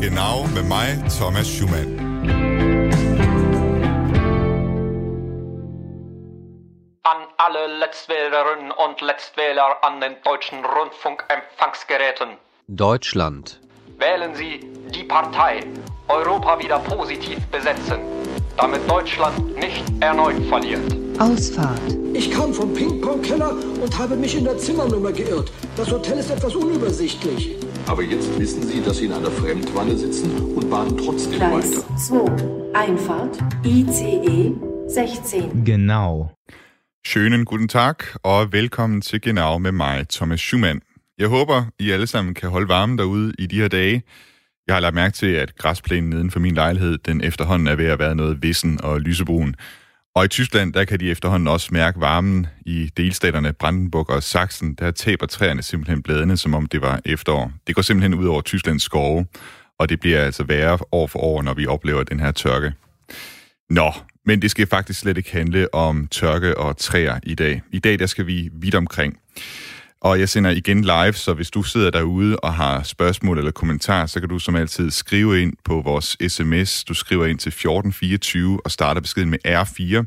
Genau med mig, Thomas Schumann. An alle Letztwählerinnen und Letztwähler an den deutschen Rundfunkempfangsgeräten. Deutschland. Wählen Sie die Partei Europa wieder positiv besetzen, damit Deutschland nicht erneut verliert. Ausfahrt. Ich kam vom Ping-Pong-Keller und habe mich in der Zimmernummer geirrt. Das Hotel ist etwas unübersichtlich. Aber jetzt wissen Sie, dass Sie in einer Fremdwanne sitzen und bahnen trotzdem Gleis weiter. 2. Einfahrt ICE 16. Genau. Schönen guten Tag og velkommen til Genau med mig, Thomas Schumann. Jeg håber, I alle sammen kan holde varmen derude i de her dage. Jeg har lagt mærke til, at græsplænen neden for min lejlighed, den efterhånden er ved at være noget vissen og lysebrun. Og i Tyskland, der kan de efterhånden også mærke varmen i delstaterne Brandenburg og Sachsen. Der taber træerne simpelthen bladene, som om det var efterår. Det går simpelthen ud over Tysklands skove, og det bliver altså værre år for år, når vi oplever den her tørke. Nå, men det skal faktisk slet ikke handle om tørke og træer i dag. I dag der skal vi vidt omkring. Og jeg sender igen live, så hvis du sidder derude og har spørgsmål eller kommentarer, så kan du som altid skrive ind på vores sms. Du skriver ind til 1424 og starter beskeden med R4,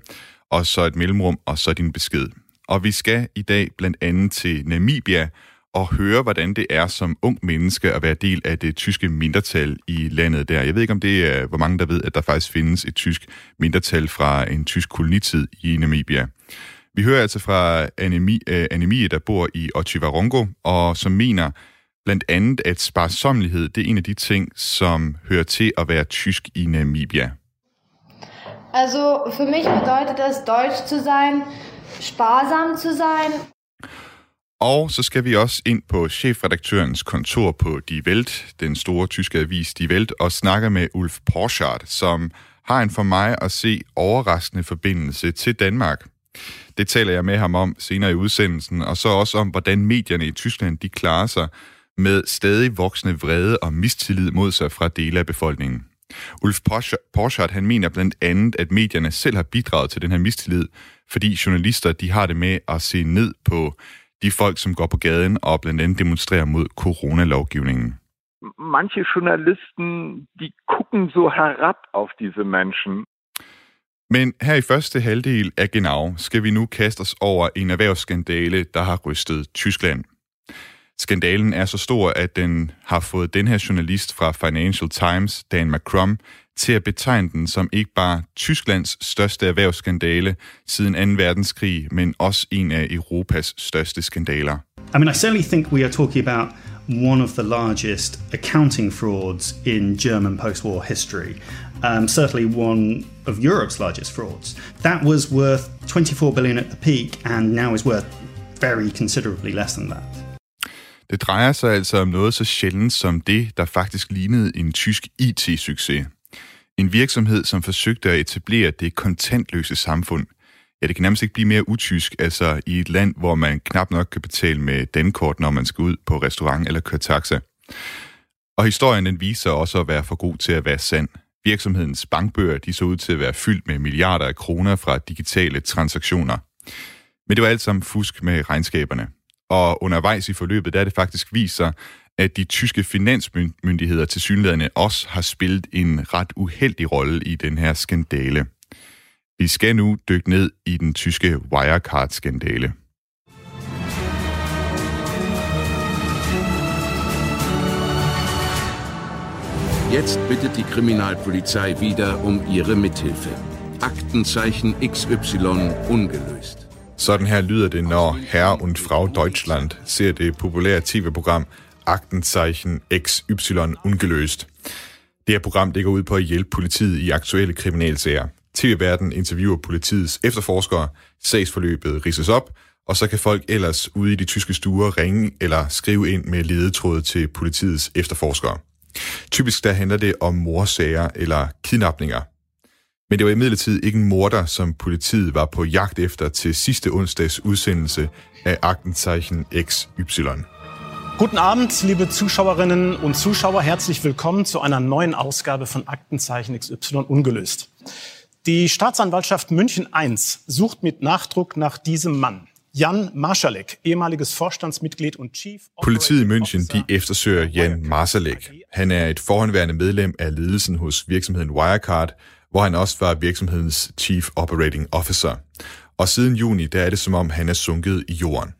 og så et mellemrum, og så din besked. Og vi skal i dag blandt andet til Namibia og høre, hvordan det er som ung menneske at være del af det tyske mindretal i landet der. Jeg ved ikke, om det er, hvor mange der ved, at der faktisk findes et tysk mindretal fra en tysk kolonitid i Namibia. Vi hører altså fra Anemi, Anemie, der bor i Otjiwarongo, og som mener blandt andet, at sparsomlighed, det er en af de ting, som hører til at være tysk i Namibia. Also für mich bedeutet es, deutsch zu sein, sparsam zu sein. Og så skal vi også ind på chefredaktørens kontor på Die Welt, den store tyske avis Die Welt, og snakke med Ulf Porschardt, som har en for mig at se overraskende forbindelse til Danmark. Det taler jeg med ham om senere i udsendelsen, og så også om, hvordan medierne i Tyskland de klarer sig med stadig voksende vrede og mistillid mod sig fra dele af befolkningen. Ulf Porschardt, han mener blandt andet, at medierne selv har bidraget til den her mistillid, fordi journalister de har det med at se ned på de folk, som går på gaden og blandt andet demonstrerer mod coronalovgivningen. Manche Journalisten, die gucken so herab auf diese Menschen. Men her i første halvdel af Genau skal vi nu kaste os over en erhvervsskandale, der har rystet Tyskland. Skandalen er så stor, at den har fået den her journalist fra Financial Times, Dan McCrum, til at betegne den som ikke bare Tysklands største erhvervsskandale siden 2. verdenskrig, men også en af Europas største skandaler. I mean, I certainly think we are talking about one of the largest accounting frauds in German post-war history. Um, certainly one of Europe's largest frauds. That was worth 24 billion at the peak, and now is worth very considerably less than that. Det drejer sig altså om noget så sjældent som det, der faktisk lignede en tysk IT-succes. En virksomhed, som forsøgte at etablere det kontantløse samfund. Ja, det kan nærmest ikke blive mere utysk, altså i et land, hvor man knap nok kan betale med dankort, når man skal ud på restaurant eller køre taxa. Og historien den viser også at være for god til at være sand. Virksomhedens bankbøger de så ud til at være fyldt med milliarder af kroner fra digitale transaktioner. Men det var alt sammen fusk med regnskaberne. Og undervejs i forløbet, der er det faktisk vist sig, at de tyske finansmyndigheder til synlædende også har spillet en ret uheldig rolle i den her skandale. Vi skal nu dykke ned i den tyske Wirecard-skandale. Jetzt bittet die Kriminalpolizei wieder um ihre Mithilfe. Aktenzeichen XY ungelöst. Sådan her lyder det, når Herr und Frau Deutschland ser det populære tv-program Aktenzeichen XY ungeløst. Det her program det går ud på at hjælpe politiet i aktuelle kriminalsager. TV-verden interviewer politiets efterforskere, sagsforløbet rises op, og så kan folk ellers ude i de tyske stuer ringe eller skrive ind med ledetråde til politiets efterforskere. Typisk der handler det om morsager eller kidnapninger. Men det var imidlertid ikke en morder, som politiet var på jagt efter til sidste onsdags udsendelse af Aktenzeichen XY. Guten Abend, liebe Zuschauerinnen und Zuschauer. Herzlich willkommen zu einer neuen Ausgabe von Aktenzeichen XY ungelöst. Die Staatsanwaltschaft München I sucht mit Nachdruck nach diesem Mann. Jan Marschalek, ehemaliges Vorstandsmitglied und Chief Politiet i München de eftersøger Jan Marsalek. Han er et forhåndværende medlem af ledelsen hos virksomheden Wirecard, hvor han også var virksomhedens Chief Operating Officer. Og siden juni, der er det som om, han er sunket i jorden.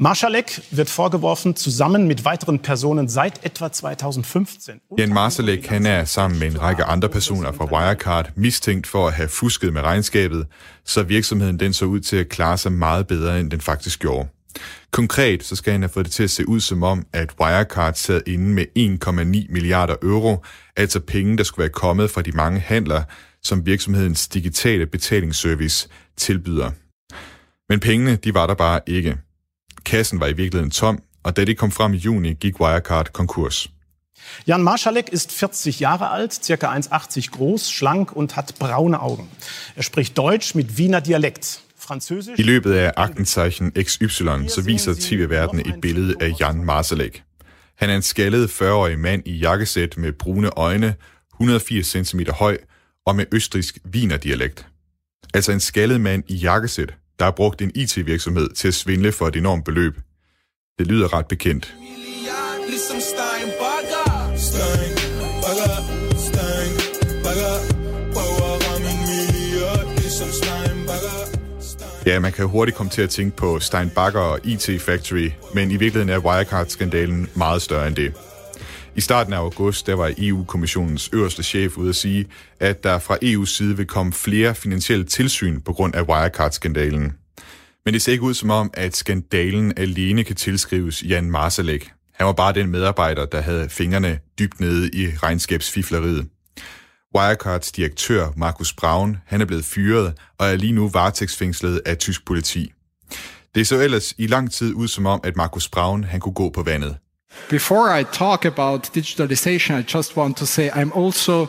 Marschalek wird vorgeworfen, zusammen mit weiteren Personen seit etwa 2015. Jan Marsalek, han er sammen med en række andre personer fra Wirecard mistænkt for at have fusket med regnskabet, så virksomheden den så ud til at klare sig meget bedre, end den faktisk gjorde. Konkret så skal han have fået det til at se ud som om, at Wirecard sad inde med 1,9 milliarder euro, altså penge, der skulle være kommet fra de mange handler, som virksomhedens digitale betalingsservice tilbyder. Men pengene, de var der bare ikke. Kassen var i virkeligheden tom, og da det kom frem i juni, gik Wirecard konkurs. Jan Marschalek ist 40 Jahre alt, circa 1,80 groß, schlank und hat braune Augen. Er spricht Deutsch mit Wiener Dialekt. Französisch I løbet af Aktenzeichen XY, så viser tv-verdenen et billede af Jan Marsalek. Han er en skaldet 40-årig mand i jakkesæt med brune øjne, 180 cm høj og med østrisk Wiener-dialekt. Altså en skaldet mand i jakkesæt, der har brugt en IT-virksomhed til at svindle for et enormt beløb. Det lyder ret bekendt. Ligesom Ligesom Ja, man kan hurtigt komme til at tænke på Stein Bagger og IT Factory, men i virkeligheden er Wirecard-skandalen meget større end det. I starten af august, der var EU-kommissionens øverste chef ude at sige, at der fra EU's side vil komme flere finansielle tilsyn på grund af Wirecard-skandalen. Men det ser ikke ud som om, at skandalen alene kan tilskrives Jan Marsalek. Han var bare den medarbejder, der havde fingrene dybt nede i regnskabsfifleriet. Wirecards direktør Markus Braun, han er blevet fyret og er lige nu varetægtsfængslet af tysk politi. Det så ellers i lang tid ud som om, at Markus Braun han kunne gå på vandet. Before I talk about digitalization, I just want to say I'm also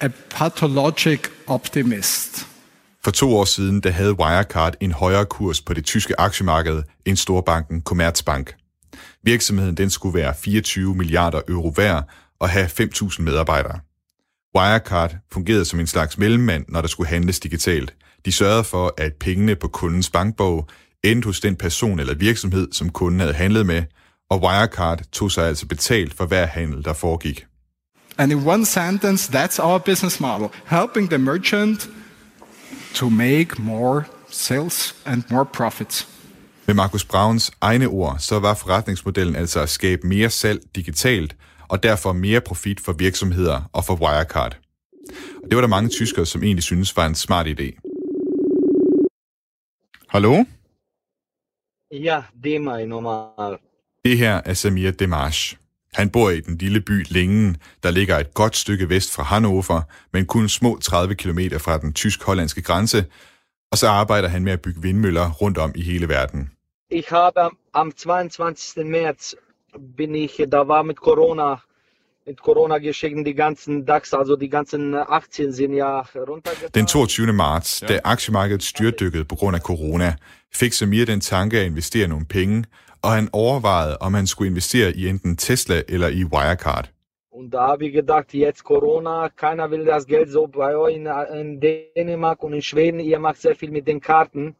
a pathologic optimist. For to år siden, der havde Wirecard en højere kurs på det tyske aktiemarked end storbanken Commerzbank. Virksomheden den skulle være 24 milliarder euro værd og have 5.000 medarbejdere. Wirecard fungerede som en slags mellemmand, når der skulle handles digitalt. De sørgede for, at pengene på kundens bankbog endte hos den person eller virksomhed, som kunden havde handlet med, og Wirecard tog sig altså betalt for hver handel, der foregik. And in one sentence, that's our business model helping the merchant to make more sales and more profits. Med Markus Brauns egne ord, så var forretningsmodellen altså at skabe mere salg digitalt, og derfor mere profit for virksomheder og for Wirecard. Og det var der mange tyskere, som egentlig synes var en smart idé. Hallo? Ja, det er mig normal. Det her er Samir Demarche. Han bor i den lille by Lingen, der ligger et godt stykke vest fra Hannover, men kun små 30 km fra den tysk-hollandske grænse, og så arbejder han med at bygge vindmøller rundt om i hele verden. Ich habe am, 22. März bin ich, da war mit Corona, mit Corona-Geschichten die ganzen DAX, also die ganzen Aktien sind ja runtergegangen. Den 22. marts, da aktiemarkedet styrtdykkede på grund af corona, fik Samir den tanke at investere nogle penge, og han overvejede, om han skulle investere i enten Tesla eller i Wirecard. Und da habe ich gedacht, jetzt Corona, keiner will das Geld so bei euch in, in Dänemark und in Schweden, ihr macht sehr viel mit den Karten.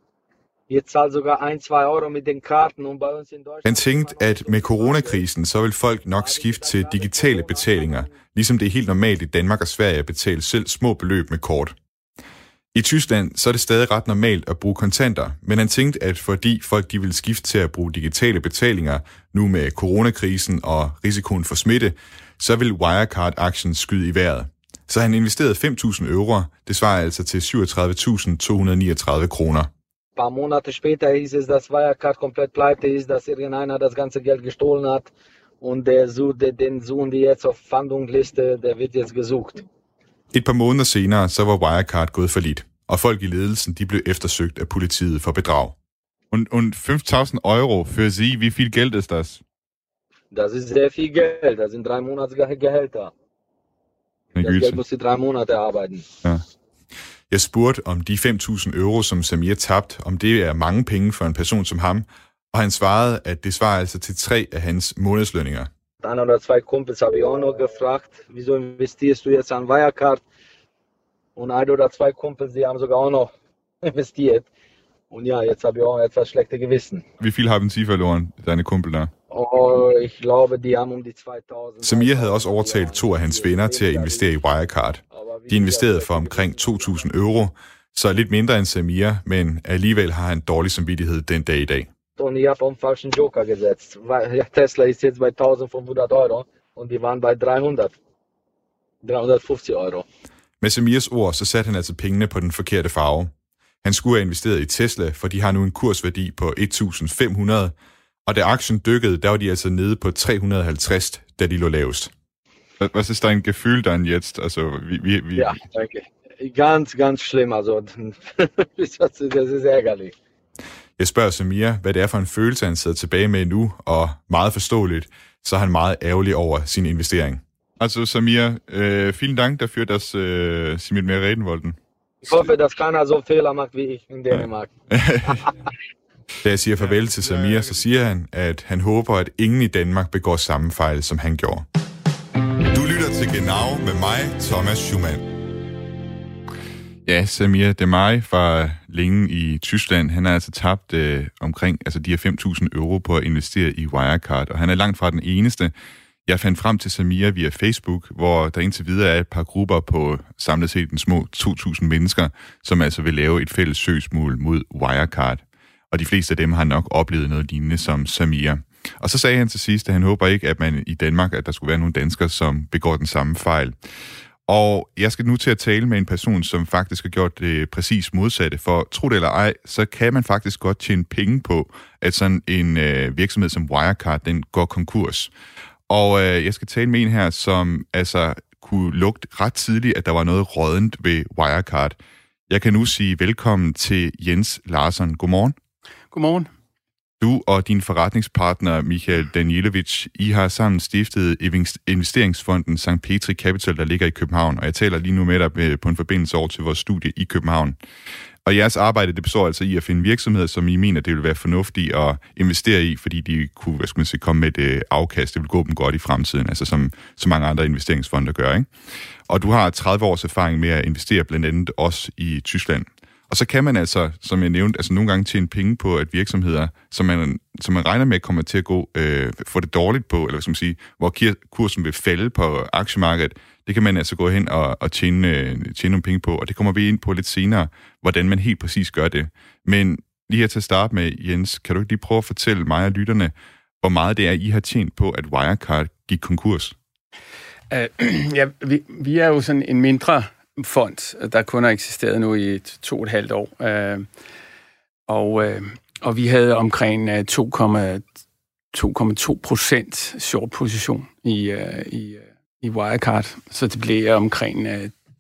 Ihr zahlt sogar 1-2 Euro mit den Karten und bei uns in Deutschland... Han tænkte, at med coronakrisen, så vil folk nok skifte til digitale betalinger, ligesom det er helt normalt i Danmark og Sverige at betale selv små beløb med kort. I Tyskland så er det stadig ret normalt at bruge kontanter, men han tænkte, at fordi folk de ville skifte til at bruge digitale betalinger nu med coronakrisen og risikoen for smitte, så vil Wirecard-aktien skyde i vejret. Så han investerede 5.000 euro, det svarer altså til 37.239 kroner. Ein paar Monate später hieß es, dass Wirecard komplett pleite ist, dass irgendeiner das ganze Geld gestohlen hat und der, den suchen die jetzt auf Fahndungsliste, der wird jetzt gesucht. Et par måneder senere, så var Wirecard gået for lidt, og folk i ledelsen de blev eftersøgt af politiet for bedrag. Und, und 5.000 Euro für Sie, wie viel Geld ist das? Das ist sehr viel Geld, das sind drei Monatsgehälter. Das Geld muss die drei Monate arbeiten. Ja. Jeg spurgte om de 5.000 euro, som Samir tabt, om det er mange penge for en person som ham, og han svarede, at det svarer altså til tre af hans månedslønninger. Ein oder zwei Kumpels habe ich auch noch gefragt, wieso investierst du jetzt an Wirecard? Und ein oder zwei Kumpels, die haben sogar auch noch investiert. Und ja, jetzt habe ich auch etwas schlechte Gewissen. Wie viel haben Sie verloren, deine Kumpel der? Og ich glaube, die haben um die 2000. Samir havde også overtalt to af hans venner til at investere i Wirecard. De investerede for omkring 2.000 euro, så lidt mindre end Samir, men alligevel har han dårlig samvittighed den dag i dag. Und ich habe falschen Joker gesetzt. Weil Tesla ist jetzt bei 1500 Euro und die waren bei 300. 350 Euro. Med Samirs ord, så satte han altså pengene på den forkerte farve. Han skulle have investeret i Tesla, for de har nu en kursværdi på 1.500, og da aktien dykkede, der var de altså nede på 350, da de lå lavest. Was ist dein Gefühl dann jetzt? Also, wie, wie, wie... Ja, danke. Ganz, ganz schlimm. Also, das ist ärgerlich. Jeg spørger Samir, hvad det er for en følelse, han sidder tilbage med nu, og meget forståeligt, så er han meget ærgerlig over sin investering. Also Samir, äh, vielen Dank dafür, dass äh, Sie mit mir reden wollten. Ich hoffe, dass keiner so Fehler macht wie ich in Dänemark. Da jeg siger farvel til Samir, så siger han, at han håber, at ingen i Danmark begår samme fejl, som han gjorde. Du lytter til Genau med mig, Thomas Schumann. Ja, Samir det fra længe i Tyskland. Han har altså tabt øh, omkring altså de her 5.000 euro på at investere i Wirecard, og han er langt fra den eneste. Jeg fandt frem til Samir via Facebook, hvor der indtil videre er et par grupper på samlet set en små 2.000 mennesker, som altså vil lave et fælles søgsmål mod Wirecard. Og de fleste af dem har nok oplevet noget lignende som Samir. Og så sagde han til sidst, at han håber ikke, at man i Danmark, at der skulle være nogle danskere, som begår den samme fejl. Og jeg skal nu til at tale med en person, som faktisk har gjort det præcis modsatte. For tro det eller ej, så kan man faktisk godt tjene penge på, at sådan en øh, virksomhed som Wirecard, den går konkurs. Og øh, jeg skal tale med en her, som altså kunne lugte ret tidligt, at der var noget rådent ved Wirecard. Jeg kan nu sige velkommen til Jens Larsen. Godmorgen. Godmorgen. Du og din forretningspartner Michael Danielewicz, I har sammen stiftet investeringsfonden St. Petri Capital, der ligger i København, og jeg taler lige nu med dig øh, på en forbindelse over til vores studie i København. Og jeres arbejde, det består altså i at finde virksomheder, som I mener, det vil være fornuftigt at investere i, fordi de kunne, hvad skal man sige, komme med et øh, afkast, det vil gå dem godt i fremtiden, altså som så mange andre investeringsfonder gør, ikke? Og du har 30 års erfaring med at investere blandt andet også i Tyskland. Og så kan man altså, som jeg nævnte, altså nogle gange tjene penge på, at virksomheder, som man, som man regner med kommer til at gå, øh, få det dårligt på, eller hvad skal man sige, hvor kursen vil falde på aktiemarkedet, det kan man altså gå hen og, og tjene, øh, tjene nogle penge på, og det kommer vi ind på lidt senere, hvordan man helt præcis gør det. Men lige her til at starte med, Jens, kan du ikke lige prøve at fortælle mig og lytterne, hvor meget det er, I har tjent på, at Wirecard gik konkurs? Uh, ja, vi, vi er jo sådan en mindre fond, der kun har eksisteret nu i et, to og et halvt år. Uh, og, uh, og vi havde omkring 2,2 procent short position i, uh, i, i Wirecard, så det blev omkring uh,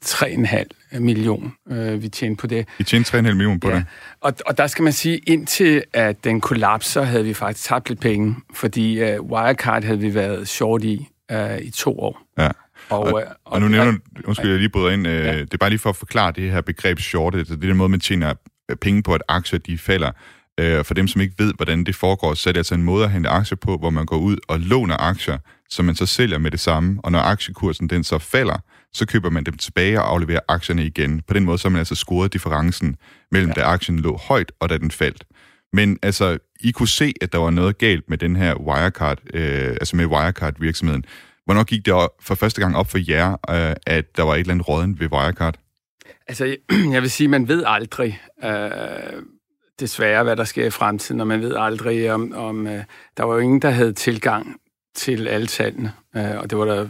3,5 million, uh, vi tjente på det. Vi tjente 3,5 million på ja. det? Og, og der skal man sige, indtil at den kollapser, havde vi faktisk tabt lidt penge, fordi uh, Wirecard havde vi været short i uh, i to år. Ja. Og, og, og, og nu nævner du, undskyld, jeg lige bryder ind, øh, ja. det er bare lige for at forklare det her begreb short, altså det er den måde, man tjener penge på, at aktier de falder. Øh, for dem, som ikke ved, hvordan det foregår, så er det altså en måde at hente aktier på, hvor man går ud og låner aktier, som man så sælger med det samme, og når aktiekursen den så falder, så køber man dem tilbage og afleverer aktierne igen. På den måde så har man altså scoret differencen mellem, ja. da aktien lå højt, og da den faldt. Men altså, I kunne se, at der var noget galt med den her Wirecard, øh, altså med Wirecard-virksomheden. Hvornår gik det for første gang op for jer, øh, at der var et eller andet råden ved Wirecard? Altså, jeg vil sige, man ved aldrig øh, desværre, hvad der sker i fremtiden, og man ved aldrig, om, om øh, der var jo ingen, der havde tilgang til alle tallene, øh, og det var der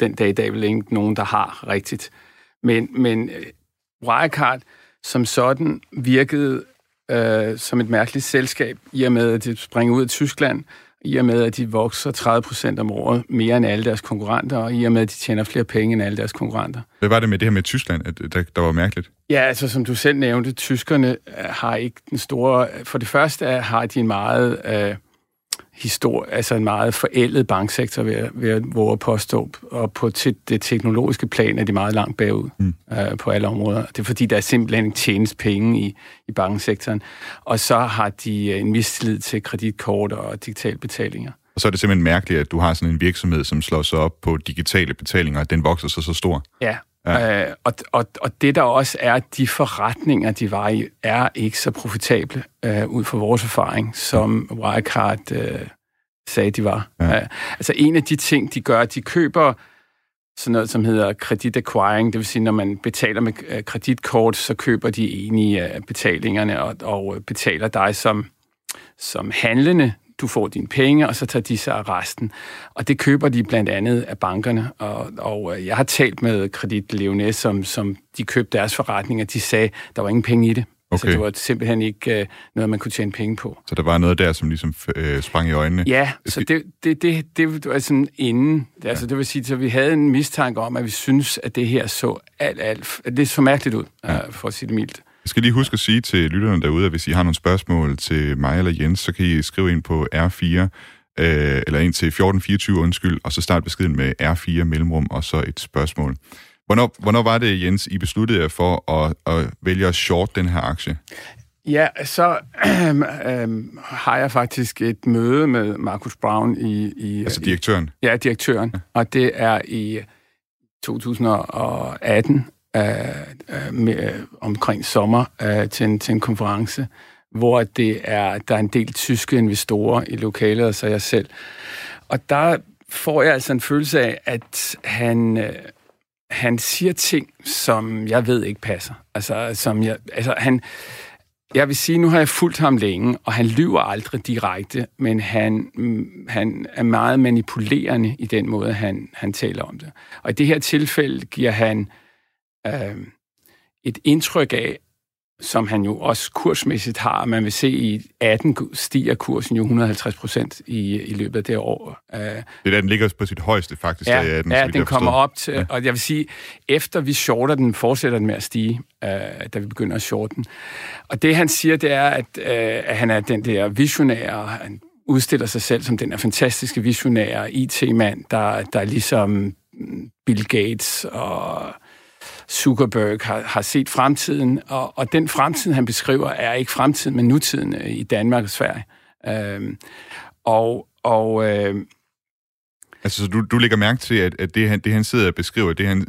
den dag i dag vel ikke nogen, der har rigtigt. Men, men øh, Wirecard som sådan virkede øh, som et mærkeligt selskab, i og med, at det springer ud af Tyskland, i og med, at de vokser 30 procent om året mere end alle deres konkurrenter, og i og med, at de tjener flere penge end alle deres konkurrenter. Hvad var det med det her med Tyskland, at der, der var mærkeligt? Ja, altså som du selv nævnte, tyskerne har ikke den store... For det første har de en meget... Øh, historie, altså en meget forældet banksektor, ved, ved at våge påstå, og på det teknologiske plan er de meget langt bagud mm. øh, på alle områder. Det er fordi, der er simpelthen ikke tjenes penge i, i banksektoren. Og så har de øh, en mistillid til kreditkort og digitale betalinger. Og så er det simpelthen mærkeligt, at du har sådan en virksomhed, som slår sig op på digitale betalinger, at den vokser så så stor. Ja, Ja. Øh, og, og, og det der også er, de forretninger, de var i, er ikke så profitable, øh, ud fra vores erfaring, som Wirecard øh, sagde, de var. Ja. Øh, altså en af de ting, de gør, de køber sådan noget, som hedder kredit acquiring, det vil sige, når man betaler med øh, kreditkort, så køber de enige af betalingerne og, og betaler dig som, som handlende du får dine penge, og så tager de sig af resten. Og det køber de blandt andet af bankerne. Og, og øh, jeg har talt med Kredit Leonet, som, som de købte deres forretninger. De sagde, der var ingen penge i det. Okay. Så det var simpelthen ikke øh, noget, man kunne tjene penge på. Så der var noget der, som ligesom øh, sprang i øjnene? Ja, så det, det, det, det var sådan inden. Det, altså, det vil sige, at vi havde en mistanke om, at vi synes, at det her så alt, alt... Det så mærkeligt ud, ja. øh, for at sige det mildt. Jeg skal lige huske at sige til lytterne derude, at hvis I har nogle spørgsmål til mig eller Jens, så kan I skrive ind på R4, øh, eller ind til 1424, undskyld, og så start beskeden med R4 mellemrum, og så et spørgsmål. Hvornår, hvornår var det, Jens, I besluttede jer for at, at vælge at short den her aktie? Ja, så øh, øh, har jeg faktisk et møde med Markus Brown i... i altså direktøren? I, ja, direktøren. Ja. Og det er i 2018, øh, med, øh, omkring sommer øh, til, en, til en konference, hvor det er, der er en del tyske investorer i lokalet, og så jeg selv. Og der får jeg altså en følelse af, at han... Øh, han siger ting, som jeg ved ikke passer. Altså, som jeg, altså han, jeg vil sige, nu har jeg fulgt ham længe, og han lyver aldrig direkte, men han, mm, han er meget manipulerende i den måde, han, han taler om det. Og i det her tilfælde giver han øh, et indtryk af, som han jo også kursmæssigt har. Man vil se, i 18 stiger kursen jo 150 procent i, i løbet af det år. Øh, det er da, den ligger på sit højeste faktisk. Ja, i 18, ja den kommer op til, ja. og jeg vil sige, efter vi shorter den, fortsætter den med at stige, øh, da vi begynder at shorte den. Og det han siger, det er, at, øh, at han er den der visionære, han udstiller sig selv som den der fantastiske visionære IT-mand, der, der er ligesom Bill Gates og Zuckerberg har, har set fremtiden, og, og den fremtid, han beskriver, er ikke fremtiden, men nutiden øh, i Danmark og Sverige. Øhm, og og øh, altså, så du, du lægger mærke til, at, at det, han, det, han sidder og beskriver, det han,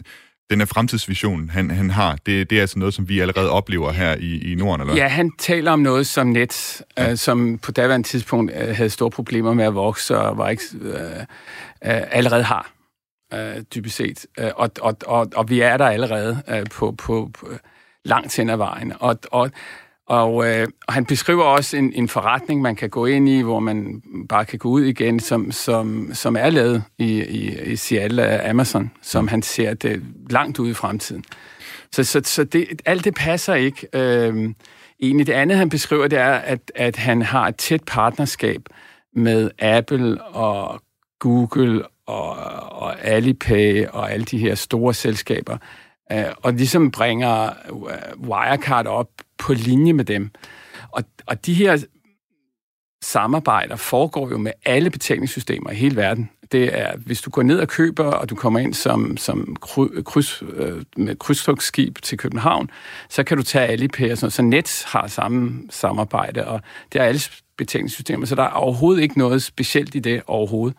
den her fremtidsvision, han, han har, det, det er altså noget, som vi allerede oplever her i, i Norden, eller Ja, han taler om noget som net, ja. øh, som på daværende tidspunkt øh, havde store problemer med at vokse, og var ikke, øh, øh, allerede har øh, dybest set. Øh, og, og, og, og vi er der allerede øh, på, på, på langt hen ad vejen. Og, og, og, øh, og han beskriver også en, en forretning, man kan gå ind i, hvor man bare kan gå ud igen, som, som, som er lavet i, i, i Seattle af Amazon, som han ser det langt ude i fremtiden. Så, så, så det, alt det passer ikke. Øh, egentlig det andet, han beskriver, det er, at, at han har et tæt partnerskab med Apple og Google og, og Alipay og alle de her store selskaber, øh, og ligesom bringer øh, Wirecard op på linje med dem. Og, og de her samarbejder foregår jo med alle betalingssystemer i hele verden. Det er, hvis du går ned og køber, og du kommer ind som, som kryds, øh, med krydstogsskib til København, så kan du tage Alipay og sådan noget. Så Nets har samme samarbejde, og det er alle betalingssystemer, så der er overhovedet ikke noget specielt i det overhovedet.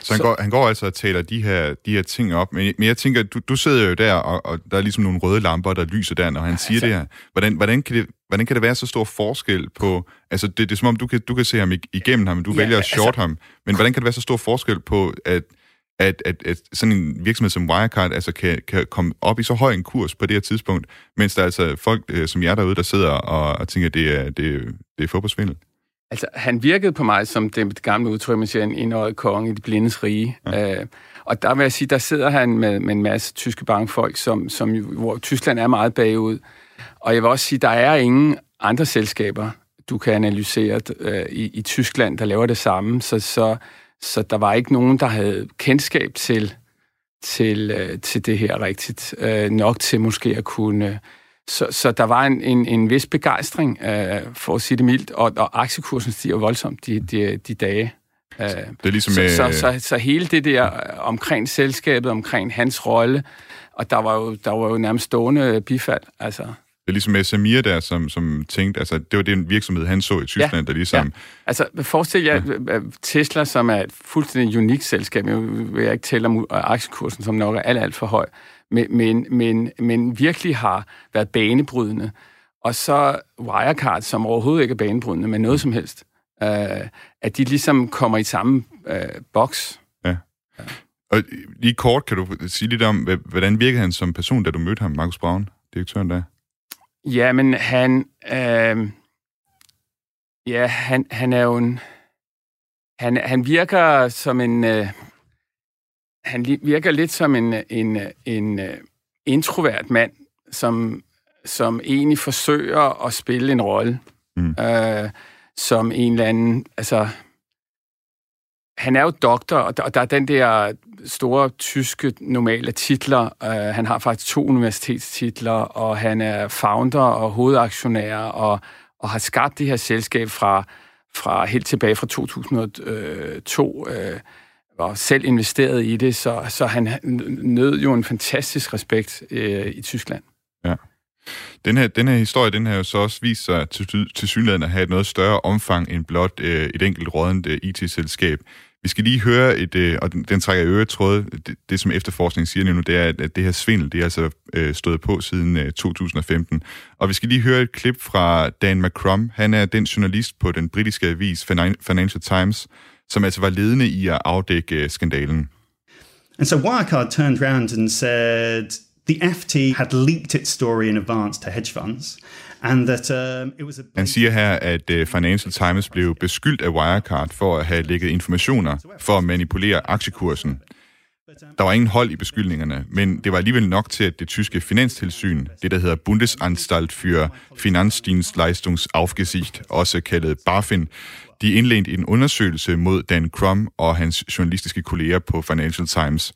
Så han, så... Går, han går altså og taler de her, de her ting op. Men, men jeg tænker, du, du sidder jo der, og, og der er ligesom nogle røde lamper, der lyser der, når han ja, siger altså... det her. Hvordan, hvordan, kan det, hvordan kan det være så stor forskel på... Altså, det, det er som om, du kan, du kan se ham igennem ham, du ja, vælger at short altså... ham. Men hvordan kan det være så stor forskel på, at at, at, at sådan en virksomhed som Wirecard altså kan, kan komme op i så høj en kurs på det her tidspunkt, mens der er altså folk øh, som jer derude, der sidder og, og tænker, at det er, det, det er fodboldsvindel. Altså, han virkede på mig som det gamle udtryk, man siger, en enøjet konge i de blindes rige. Ja. Øh, og der vil jeg sige, der sidder han med, med en masse tyske bankfolk, som, som, hvor Tyskland er meget bagud. Og jeg vil også sige, der er ingen andre selskaber, du kan analysere øh, i, i Tyskland, der laver det samme. Så, så, så der var ikke nogen, der havde kendskab til, til, øh, til det her rigtigt. Øh, nok til måske at kunne så, så der var en, en, en vis begejstring, øh, for at sige det mildt, og, og aktiekursen stiger voldsomt de, de, de dage. Øh, det er ligesom så, med... så, så, så hele det der omkring selskabet, omkring hans rolle, og der var jo, der var jo nærmest stående bifald. Altså. Det er ligesom med Samir der, som, som tænkte, altså det var den virksomhed, han så i Tyskland, ja. der ligesom... Ja. Altså forestil jer ja. Tesla, som er et fuldstændig unikt selskab, jeg vil jeg ikke tælle om aktiekursen, som nok er alt, alt for høj, men, men, men, virkelig har været banebrydende. Og så Wirecard, som overhovedet ikke er banebrydende, men noget som helst. Øh, at de ligesom kommer i samme øh, boks. Ja. ja. Og lige kort, kan du sige lidt om, hvordan virkede han som person, da du mødte ham, Markus Braun, direktøren der? Ja, men han... Øh, ja, han, han er jo en... Han, han virker som en... Øh, han virker lidt som en, en, en, en introvert mand, som, som egentlig forsøger at spille en rolle. Mm. Øh, som en eller anden... Altså, han er jo doktor, og der er den der store tyske normale titler. Uh, han har faktisk to universitetstitler, og han er founder og hovedaktionær, og, og har skabt det her selskab fra, fra helt tilbage fra 2002, uh, og selv investeret i det, så, så han nød jo en fantastisk respekt øh, i Tyskland. Ja. Den her, den her historie, den har jo så også vist sig til, til synligheden at have et noget større omfang end blot øh, et enkelt rådent øh, IT-selskab. Vi skal lige høre et, øh, og den, den trækker i øret tråd, det, det som efterforskningen siger nu, det er, at, at det her svindel, det er altså øh, stået på siden øh, 2015. Og vi skal lige høre et klip fra Dan McCrum. Han er den journalist på den britiske avis Financial Times, som altså var ledende i at afdække øh, skandalen. And so Wirecard turned around and said, the FT had leaked its story in advance to hedge funds. And that, um, it was a... Han siger her, at uh, Financial Times blev beskyldt af Wirecard for at have lægget informationer for at manipulere aktiekursen. Der var ingen hold i beskyldningerne, men det var alligevel nok til, at det tyske finanstilsyn, det der hedder Bundesanstalt für Finanzdienstleistungsaufsicht, også kaldet BaFin, de indledte en undersøgelse mod Dan Crum og hans journalistiske kolleger på Financial Times.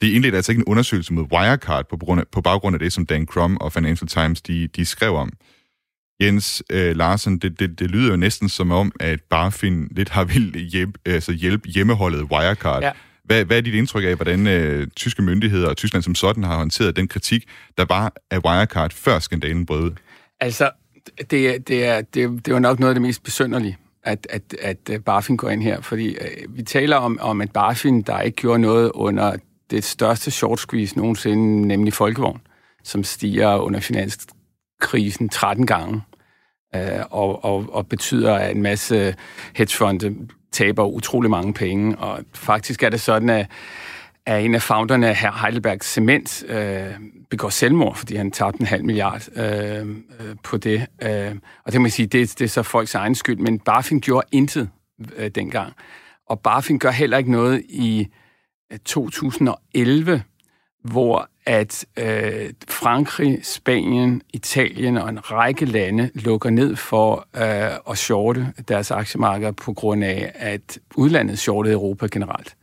Det indledte altså ikke en undersøgelse mod Wirecard på, grund af, på baggrund af det, som Dan Crum og Financial Times de, de skrev om. Jens øh, Larsen, det, det, det lyder jo næsten som om, at Barfin lidt har vil hjælp, altså hjælpe hjemmeholdet Wirecard. Ja. Hvad, hvad er dit indtryk af, hvordan øh, tyske myndigheder og Tyskland som sådan har håndteret den kritik, der var af Wirecard før skandalen brød ud? Altså, det, det, er, det, det var nok noget af det mest besynderlige, at, at, at øh, Barfin går ind her, fordi øh, vi taler om, om at Barfin, der ikke gjorde noget under det største short squeeze nogensinde, nemlig Folkevogn, som stiger under finanskrisen 13 gange, øh, og, og, og betyder, at en masse hedgefonde taber utrolig mange penge. Og faktisk er det sådan, at, at en af founderne af Heidelberg Cement øh, begår selvmord, fordi han tabte en halv milliard øh, øh, på det. Øh, og det kan man sige, det, det er så folks egen skyld, men Barfin gjorde intet øh, dengang. Og Barfin gør heller ikke noget i øh, 2011, hvor at øh, Frankrig, Spanien, Italien og en række lande lukker ned for øh, at shorte deres aktiemarkeder på grund af, at udlandet shortede Europa generelt.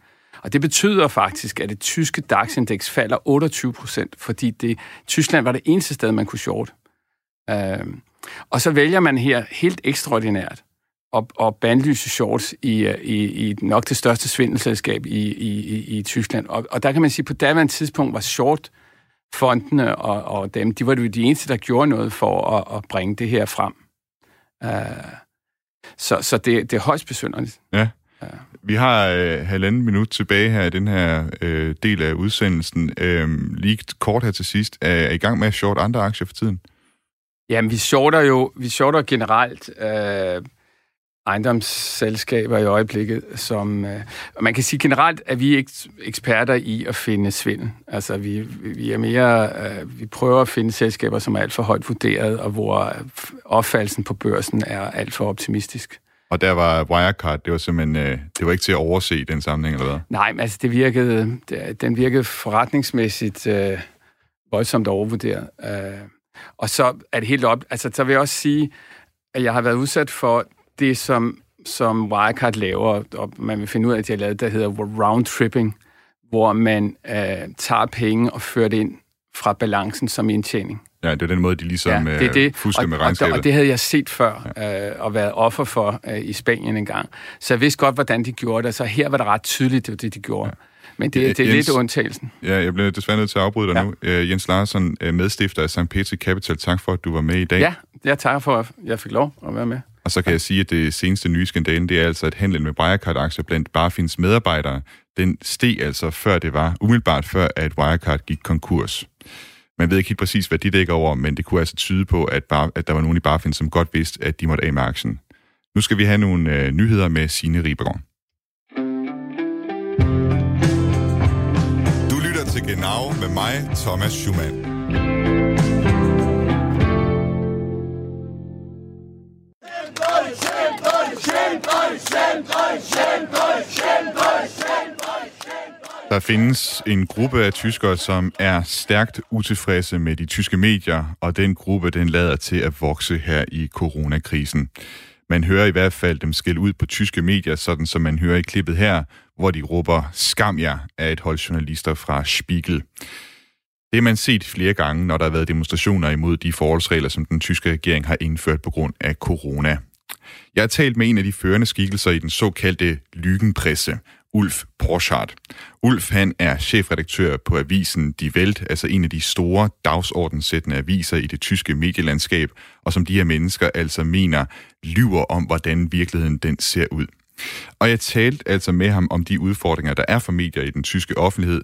Og det betyder faktisk, at det tyske DAX-indeks falder 28 procent, fordi det, Tyskland var det eneste sted, man kunne shorte. Øh, og så vælger man her helt ekstraordinært og, og bandlyse shorts i, i, i nok det største svindelselskab i, i, i, Tyskland. Og, og der kan man sige, at på daværende tidspunkt var short fondene og, og dem, de var jo de eneste, der gjorde noget for at, at bringe det her frem. Uh, så så det, det er højst besynderligt. Ja. ja. Vi har øh, halvanden minut tilbage her i den her øh, del af udsendelsen. Øh, lige kort her til sidst. Er, er I gang med at short andre aktier for tiden? Jamen, vi shorter jo vi shorter generelt øh, ejendomsselskaber i øjeblikket, som... Øh, man kan sige generelt, at vi ikke eksperter i at finde svindel. Altså, vi, vi er mere... Øh, vi prøver at finde selskaber, som er alt for højt vurderet, og hvor opfaldelsen på børsen er alt for optimistisk. Og der var Wirecard, det var simpelthen, øh, det var ikke til at overse den sammenhæng, eller hvad? Nej, men altså det virkede, det, den virkede forretningsmæssigt øh, voldsomt overvurderet. Øh, og så er det helt op, altså så vil jeg også sige, at jeg har været udsat for det, som, som Wirecard laver, og man vil finde ud af, at de har lavet, der hedder round tripping, hvor man øh, tager penge og fører det ind fra balancen som indtjening. Ja, det er den måde, de ligesom ja, det er det. fusker og, med regnskabet. Og, og det havde jeg set før, ja. øh, og været offer for øh, i Spanien en gang. Så jeg vidste godt, hvordan de gjorde det, så her var det ret tydeligt, det det, de gjorde. Ja. Men det, det er Jens- lidt undtagelsen. Ja, jeg bliver desværre nødt til at afbryde dig ja. nu. Øh, Jens Larsson, øh, medstifter af St. Petri Capital, tak for, at du var med i dag. Ja, jeg takker for, at jeg fik lov at være med. Og så kan jeg sige, at det seneste nye skandalen, det er altså, at handlen med Wirecard-aktier blandt Barfins medarbejdere, den steg altså før det var, umiddelbart før, at Wirecard gik konkurs. Man ved ikke helt præcis, hvad de dækker over, men det kunne altså tyde på, at, bar, at der var nogen i Barfin, som godt vidste, at de måtte af med aktien. Nu skal vi have nogle øh, nyheder med Signe Ribergaard. Du lytter til Genau med mig, Thomas Schumann. Der findes en gruppe af tyskere, som er stærkt utilfredse med de tyske medier, og den gruppe den lader til at vokse her i coronakrisen. Man hører i hvert fald dem skille ud på tyske medier, sådan som man hører i klippet her, hvor de råber skam jer af et hold journalister fra Spiegel. Det har man set flere gange, når der har været demonstrationer imod de forholdsregler, som den tyske regering har indført på grund af corona. Jeg har talt med en af de førende skikkelser i den såkaldte lykkenpresse, Ulf Porschardt. Ulf han er chefredaktør på avisen Die Welt, altså en af de store dagsordenssættende aviser i det tyske medielandskab, og som de her mennesker altså mener lyver om, hvordan virkeligheden den ser ud. Og jeg talte altså med ham om de udfordringer, der er for medier i den tyske offentlighed.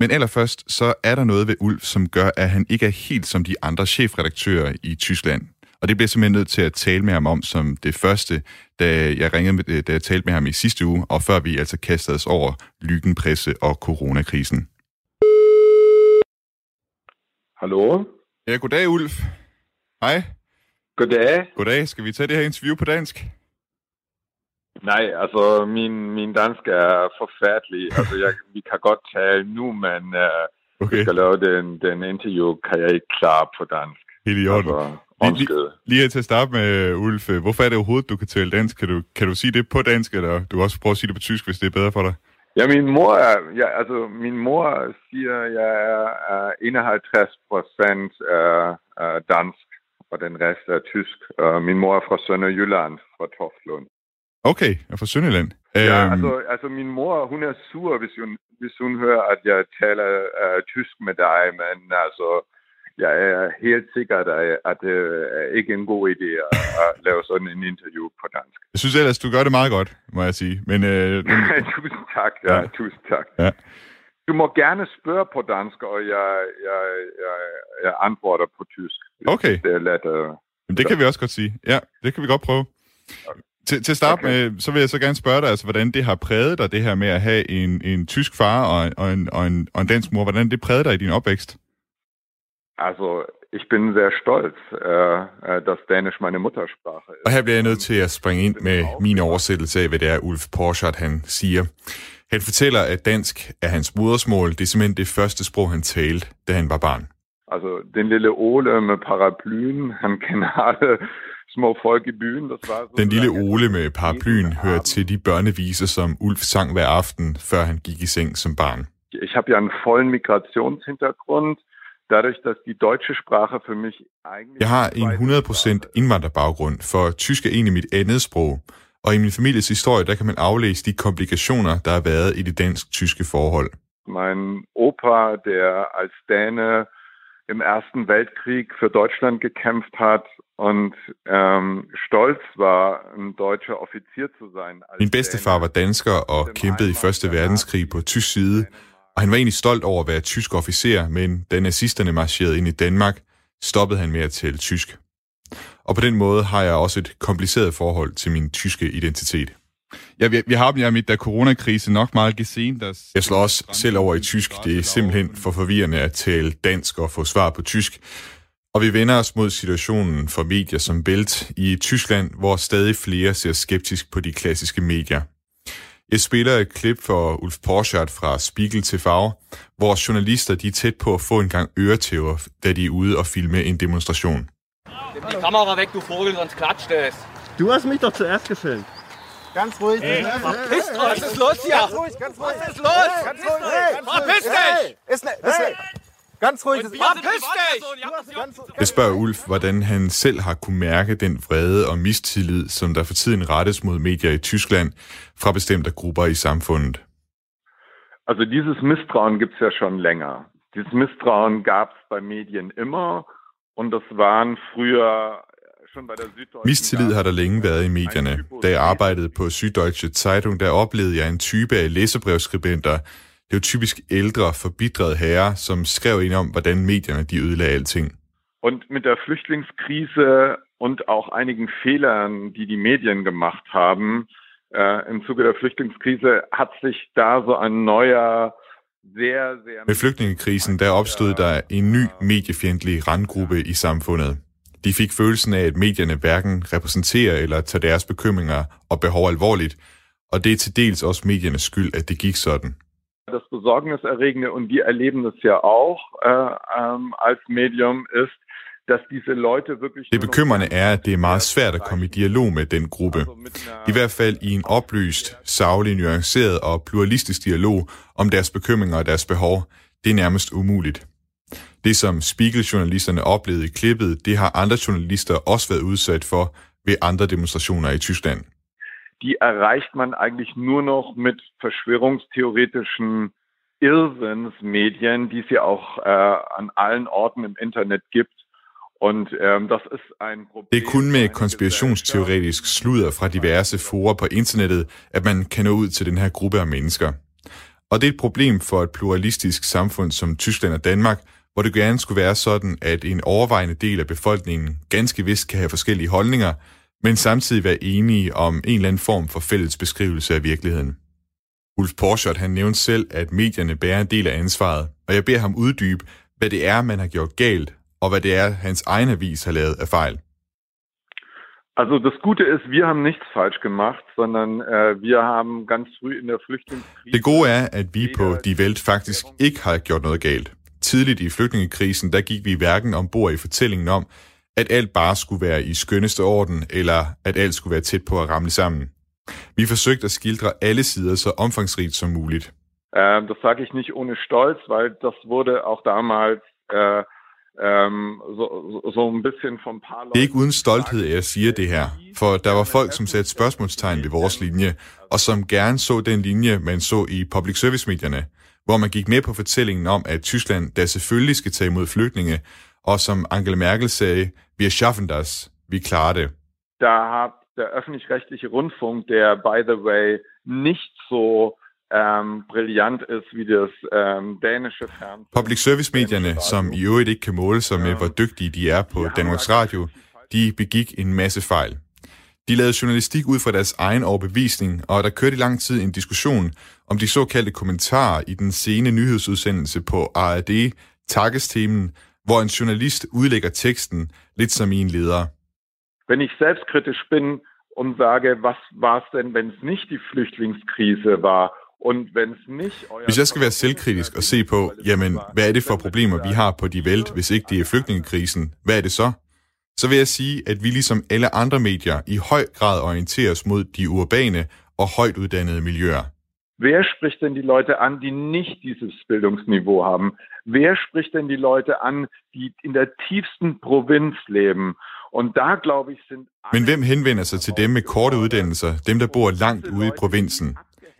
Men allerførst, så er der noget ved Ulf, som gør, at han ikke er helt som de andre chefredaktører i Tyskland. Og det bliver jeg simpelthen nødt til at tale med ham om som det første, da jeg ringede med, da jeg talte med ham i sidste uge, og før vi altså kastede os over lygenpresse og coronakrisen. Hallo? Ja, goddag Ulf. Hej. Goddag. Goddag. Skal vi tage det her interview på dansk? Nej, altså min, min dansk er forfærdelig. Altså jeg, vi kan godt tale nu, men uh, okay. skal lave den, den interview, kan jeg ikke klare på dansk. Helt i orden. Altså, Lige, lige, lige her til at starte med, Ulf. Hvorfor er det overhovedet, du kan tale dansk? Kan du, kan du sige det på dansk, eller du også prøve at sige det på tysk, hvis det er bedre for dig? Ja, min mor er, ja, altså min mor siger, jeg er, er 51 procent er, er dansk, og den rest er tysk. Min mor er fra Sønderjylland, fra Toftlund. Okay, jeg er fra Sønderjylland. Ja, Øhm, altså, altså min mor, hun er sur, hvis hun, hvis hun hører, at jeg taler uh, tysk med dig, men altså, jeg er helt sikker, at, at det er ikke en god idé at, at lave sådan en interview på dansk. Jeg synes ellers, du gør det meget godt, må jeg sige. Men, øh, men tusind tak, ja, Ja. tusind tak. Ja. Du må gerne spørge på dansk, og jeg, jeg, jeg, jeg antworter på tysk. Okay. Det er let. Uh... men det kan vi også godt sige. Ja, det kan vi godt prøve. Til, til at starte okay. med, så vil jeg så gerne spørge dig, altså, hvordan det har præget dig, det her med at have en, en tysk far og, og, en, og, en, og en dansk mor. Hvordan det prægede dig i din opvækst? Also, ich bin sehr stolz, äh, äh, dass Dänisch meine Muttersprache ist. Og her bliver jeg nødt til at springe ind med min oversættelse af, hvad det er, Ulf Porschardt han siger. Han fortæller, at dansk er hans modersmål. Det er simpelthen det første sprog, han talte, da han var barn. Also, den lille Ole med paraplyen, han kender alle små folk i byen. War so Den lille Ole med paraplyen hører til de børneviser, som Ulf sang hver aften, før han gik i seng som barn. Ich habe ja einen vollen Migrationshintergrund. Dadurch, dass die deutsche Sprache für mich eigentlich... Jeg har en 100% indvandrerbaggrund, for tysk er egentlig mit andet sprog. Og i min families historie, der kan man aflæse de komplikationer, der har været i det dansk-tyske forhold. Mein Opa, der als Däne im Ersten Weltkrieg für Deutschland gekämpft hat und ähm, stolz war, ein deutscher Offizier zu sein. Min bedstefar var dansker og kæmpede i Første Verdenskrig på tysk side, og han var egentlig stolt over at være tysk officer, men da nazisterne marcherede ind i Danmark, stoppede han med at tale tysk. Og på den måde har jeg også et kompliceret forhold til min tyske identitet. Ja, vi, vi har ja mit der coronakrise nok meget gesehen. Das jeg slår også selv over i tysk. Det er simpelthen for forvirrende at tale dansk og få svar på tysk. Og vi vender os mod situationen for medier som Belt i Tyskland, hvor stadig flere ser skeptisk på de klassiske medier. Jeg spiller et klip for Ulf Porschardt fra Spiegel TV, hvor journalister de er tæt på at få en gang øretæver, da de er ude og filme en demonstration. Nimm die Kamera weg, du Vogel, sonst klatscht es. Du hast mich doch zuerst gefilmt. Ganz ruhig. Hey, verpiss dich! Was ist los hier? Ganz ruhig, ganz ruhig. Was ist los? Ganz ruhig. Hey, Verpiss dich! Ist ne, ist ne. Ganz ruhig. Und wir sind Privatpersonen. Jeg spørger Ulf, hvordan han selv har kunne mærke den vrede og mistillid, som der for tiden rettes mod medier i Tyskland fra bestemte grupper i samfundet. Also dieses Misstrauen gibt es ja schon länger. Dieses Misstrauen gab es bei Medien immer und das waren früher schon bei der Süddeutschen... Mistillid har der længe været i medierne. Da jeg arbejdede på Syddeutsche Zeitung, der oplevede jeg en type af læsebrevskribenter. Det var typisk ældre, forbidrede herrer, som skrev ind om, hvordan medierne de ødelagde alting. Und mit der Flüchtlingskrise und auch einigen Fehlern, die die Medien gemacht haben, äh, im Zuge der Flüchtlingskrise hat sich da so ein neuer, sehr, sehr... Med flygtningekrisen, der opstod der en ny mediefjendtlig randgruppe i samfundet. De fik følelsen af, at medierne hverken repræsenterer eller tager deres bekymringer og behov alvorligt, og det er til dels også mediernes skyld, at det gik sådan. Das Besorgniserregende, und wir erleben es ja auch äh, ähm, als Medium, ist, dass diese Leute wirklich... Det bekymrende er, at det er meget svært at komme i dialog med den gruppe. I hvert fald i en oplyst, savlig, nuanceret og pluralistisk dialog om deres bekymringer og deres behov. Det er nærmest umuligt. Det, som Spiegel-journalisterne oplevede i klippet, det har andre journalister også været udsat for ved andre demonstrationer i Tyskland. Die erreicht man eigentlich nur noch mit verschwörungstheoretischen Irrsinnsmedien, die es ja auch äh, an allen Orten im Internet gibt. Und ähm, das ist ein Problem. Det er kun med konspirationsteoretisk sludder fra diverse forer på internettet, at man kan nå ud til den her gruppe af mennesker. Og det er et problem for et pluralistisk samfund som Tyskland og Danmark, hvor det gerne skulle være sådan, at en overvejende del af befolkningen ganske vist kan have forskellige holdninger, men samtidig være enige om en eller anden form for fælles beskrivelse af virkeligheden. Ulf Porschert han nævnte selv, at medierne bærer en del af ansvaret, og jeg beder ham uddybe, hvad det er, man har gjort galt, og hvad det er, hans egen avis har lavet af fejl. Also das Gute ist, wir haben nichts falsch gemacht, sondern äh, wir haben ganz früh in der Flüchtlingskrise... Det gode er, at vi på Die Welt faktisk ikke har gjort noget galt. Tidligt i flygtningekrisen, der gik vi hverken ombord i fortællingen om, at alt bare skulle være i skønneste orden, eller at alt skulle være tæt på at ramle sammen. Vi forsøgte at skildre alle sider så omfangsrigt som muligt. Äh, das sage ich nicht ohne Stolz, weil das wurde auch damals äh, ähm, so, so ein bisschen vom paar Det er ikke uden stolthed, at jeg siger det her, for der var folk, som satte spørgsmålstegn ved vores linje, og som gerne så den linje, man så i public service-medierne, hvor man gik med på fortællingen om, at Tyskland der selvfølgelig skal tage imod flygtninge, og som Angela Merkel sagde, wir schaffen das, vi klarer det. Da hat der öffentlich-rechtliche Rundfunk, der by the way nicht so ähm, brillant ist wie das ähm, dänische Fernsehen. Public service-medierne, som i øvrigt ikke kan måle sig med, hvor dygtige de er på Danmarks Radio, de begik en masse fejl. De lavede journalistik ud fra deres egen overbevisning, og der kørte i lang tid en diskussion om de såkaldte kommentarer i den sene nyhedsudsendelse på ARD, Tagestemen, hvor en journalist udlægger teksten lidt som i en leder. Wenn ich selbstkritisch bin und sage, was war es denn, wenn es nicht die Flüchtlingskrise war, und Hvis jeg skal være selvkritisk og se på, jamen, hvad er det for problemer, vi har på de Welt, hvis ikke det er flygtningekrisen, hvad er det så? Så vil jeg sige, at vi ligesom alle andre medier i høj grad orienterer os mod de urbane og højt uddannede miljøer. Wer spricht denn die Leute an, die nicht dieses Bildungsniveau haben? Wer spricht denn die Leute an, die in der tiefsten Provinz leben? Und da, glaube ich, sind... Men hvem henvender sig til dem med korte uddannelser, dem der bor langt ude i provinsen?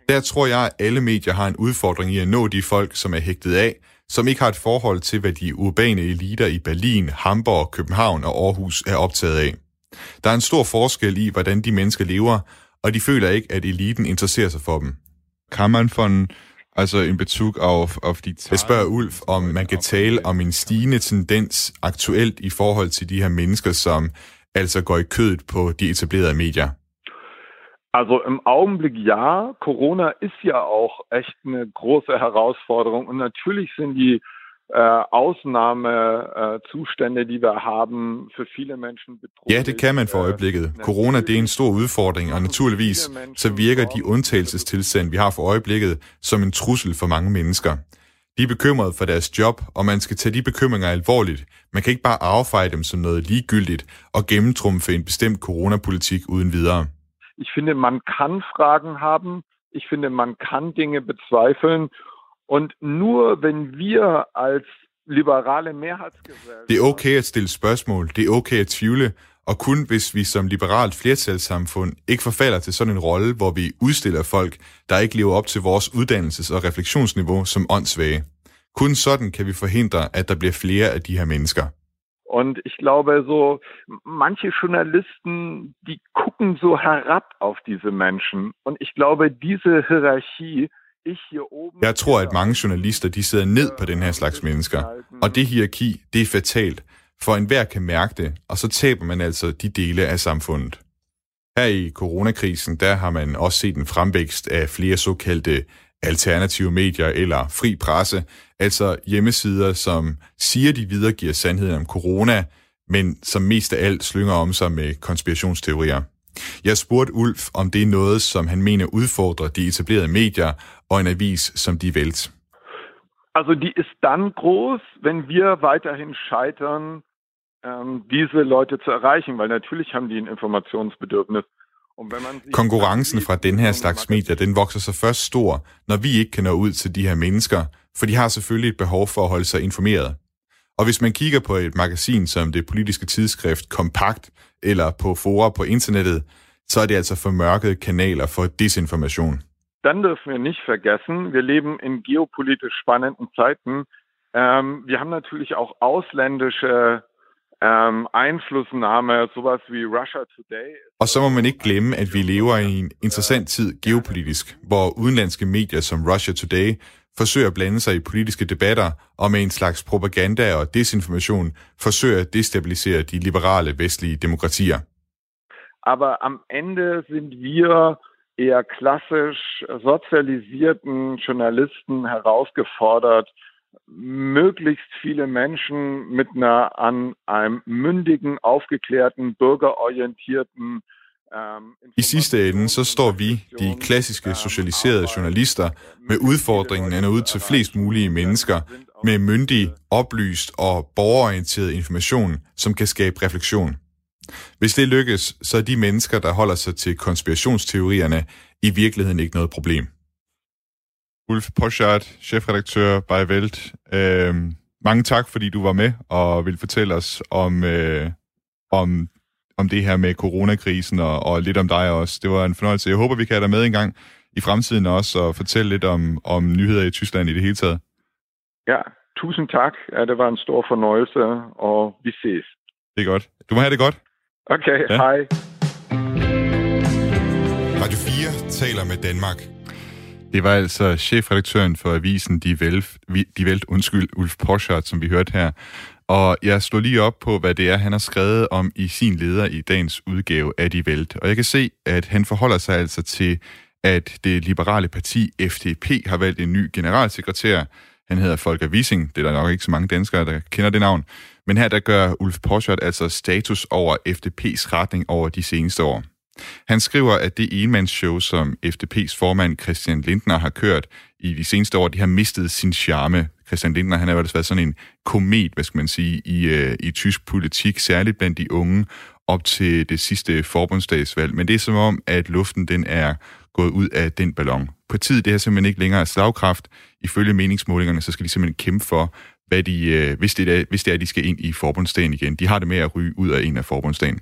Der tror jeg, at alle medier har en udfordring i at nå de folk, som er hægtet af, som ikke har et forhold til, hvad de urbane eliter i Berlin, Hamburg, København og Aarhus er optaget af. Der er en stor forskel i, hvordan de mennesker lever, og de føler ikke, at eliten interesserer sig for dem. Kan man von altså in Bezug auf, auf die Jeg spørger Ulf, om man kan tale om en stigende tendens aktuelt i forhold til de her mennesker, som altså går i kødet på de etablerede medier. Also im Augenblick ja. Corona ist ja auch echt eine große Herausforderung. Und natürlich sind die äh, Ausnahmezustände, die wir haben, für viele Menschen bedrohlich. Ja, det kan man for øjeblikket. Corona det er en stor udfordring, og naturligvis så virker de undtagelsestilstand, vi har for øjeblikket, som en trussel for mange mennesker. De er bekymrede for deres job, og man skal tage de bekymringer alvorligt. Man kan ikke bare affeje dem som noget ligegyldigt og gennemtrumfe en bestemt coronapolitik uden videre. Ich finde, man kann Fragen haben. Ich finde, man kann Dinge bezweifeln. Und nur wenn wir als liberale Mehrheitsgesellschaft... Det er okay at stille spørgsmål, det er okay at tvivle, og kun hvis vi som liberalt flertalssamfund ikke forfalder til sådan en rolle, hvor vi udstiller folk, der ikke lever op til vores uddannelses- og refleksionsniveau som åndssvage. Kun sådan kan vi forhindre, at der bliver flere af de her mennesker. Und ich glaube, so manche Journalisten, die gucken so herab auf diese Menschen. Und ich glaube, diese Hierarchie. Jeg tror, at mange journalister de sidder ned på den her slags mennesker. Og det hierarki, det er fatalt. For enhver kan mærke det, og så taber man altså de dele af samfundet. Her i coronakrisen, der har man også set en fremvækst af flere såkaldte alternative medier eller fri presse, altså hjemmesider, som siger, de videregiver sandheden om corona, men som mest af alt slynger om sig med konspirationsteorier. Jeg spurgte Ulf, om det er noget, som han mener udfordrer de etablerede medier og en avis som Die Welt. Also die ist dann groß, wenn wir weiterhin scheitern, ähm, diese Leute zu erreichen, weil natürlich haben die ein Informationsbedürfnis. Konkurrencen fra den her slags medier, den vokser sig først stor, når vi ikke kan nå ud til de her mennesker, for de har selvfølgelig et behov for at holde sig informeret. Og hvis man kigger på et magasin som det politiske tidsskrift Kompakt, eller på forer på internettet, så er det altså formørkede kanaler for desinformation. Dann dürfen wir nicht vergessen, wir leben in geopolitisch spannenden Zeiten. Ähm, wir haben natürlich auch ausländische ähm, Einflussnahme, sowas wie Russia Today. Og så må man ikke glemme, at vi lever i en interessant tid geopolitisk, hvor udenlandske medier som Russia Today forsøger at blande sig i politiske debatter og med en slags propaganda og desinformation forsøger at destabilisere de liberale vestlige demokratier. Aber am Ende sind wir eher klassisch sozialisierten Journalisten herausgefordert, möglichst viele Menschen mit einer an einem mündigen, aufgeklärten, bürgerorientierten i sidste ende så står vi, de klassiske socialiserede journalister, med udfordringen at nå ud til flest mulige mennesker med myndig, oplyst og borgerorienteret information, som kan skabe refleksion. Hvis det lykkes, så er de mennesker, der holder sig til konspirationsteorierne, i virkeligheden ikke noget problem. Ulf Poschardt, chefredaktør by Welt. Øh, mange tak, fordi du var med og vil fortælle os om, øh, om, om det her med coronakrisen og, og lidt om dig også. Det var en fornøjelse. Jeg håber, vi kan have dig med en gang i fremtiden også og fortælle lidt om, om nyheder i Tyskland i det hele taget. Ja, tusind tak. Ja, det var en stor fornøjelse, og vi ses. Det er godt. Du må have det godt. Okay, ja. hej. Radio 4 taler med Danmark. Det var altså chefredaktøren for avisen Die Welt, Die Welt undskyld, Ulf Poschardt, som vi hørte her. Og jeg slår lige op på, hvad det er, han har skrevet om i sin leder i dagens udgave af Die Welt. Og jeg kan se, at han forholder sig altså til, at det liberale parti FDP har valgt en ny generalsekretær. Han hedder Volker Wissing. Det er der nok ikke så mange danskere, der kender det navn. Men her der gør Ulf Poschert altså status over FDP's retning over de seneste år. Han skriver, at det enmandsshow, som FDP's formand Christian Lindner har kørt i de seneste år, de har mistet sin charme. Christian Lindner, han har jo været sådan en komet, hvad skal man sige, i, øh, i tysk politik, særligt blandt de unge, op til det sidste forbundsdagsvalg. Men det er som om, at luften den er gået ud af den ballon. Partiet det har simpelthen ikke længere slagkraft. Ifølge meningsmålingerne, så skal de simpelthen kæmpe for, hvad de, øh, hvis, det er, hvis det er, at de skal ind i forbundsdagen igen. De har det med at ryge ud af en af forbundsdagen.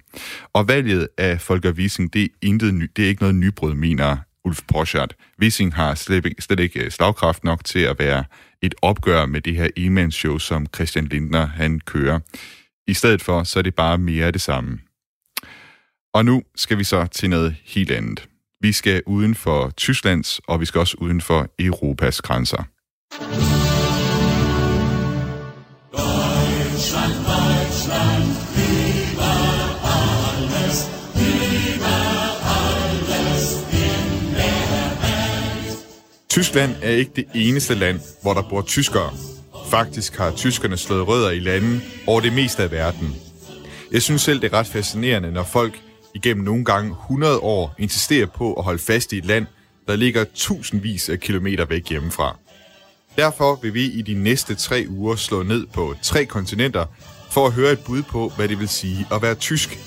Og valget af Folker Wissing, det er, intet ny, det er ikke noget nybrud, mener Ulf Poschardt. Wissing har slet, slet ikke øh, slagkraft nok til at være et opgør med det her e-man-show, som Christian Lindner han kører. I stedet for, så er det bare mere af det samme. Og nu skal vi så til noget helt andet. Vi skal uden for Tysklands, og vi skal også uden for Europas grænser. Tyskland er ikke det eneste land, hvor der bor tyskere. Faktisk har tyskerne slået rødder i lande over det meste af verden. Jeg synes selv, det er ret fascinerende, når folk igennem nogle gange 100 år insisterer på at holde fast i et land, der ligger tusindvis af kilometer væk hjemmefra. Derfor vil vi i de næste tre uger slå ned på tre kontinenter for at høre et bud på, hvad det vil sige at være tysk.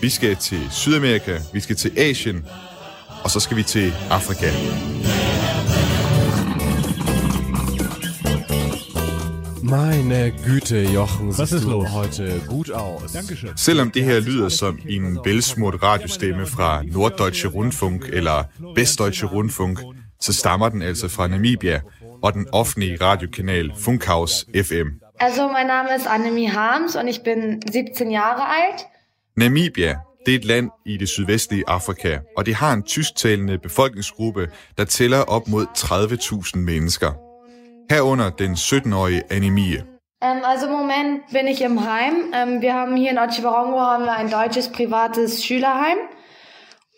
Vi skal til Sydamerika, vi skal til Asien, og så skal vi til Afrika. Meine Güte, Jochen, Was siehst ist du los? heute gut aus. Dankeschön. Selvom det her lyder som en velsmurt radiostemme fra Norddeutsche Rundfunk eller Westdeutsche Rundfunk, så stammer den altså fra Namibia og den offentlige radiokanal Funkhaus FM. Also mein Name ist Annemie Harms und ich bin 17 Jahre alt. Namibia, det er et land i det sydvestlige Afrika, og det har en tysktalende befolkningsgruppe, der tæller op mod 30.000 mennesker. Herunder den 17-årige Anemie. Ähm, also im Moment bin ich im Heim. Ähm, wir haben hier in Otjiwarongo haben wir ein deutsches privates Schülerheim.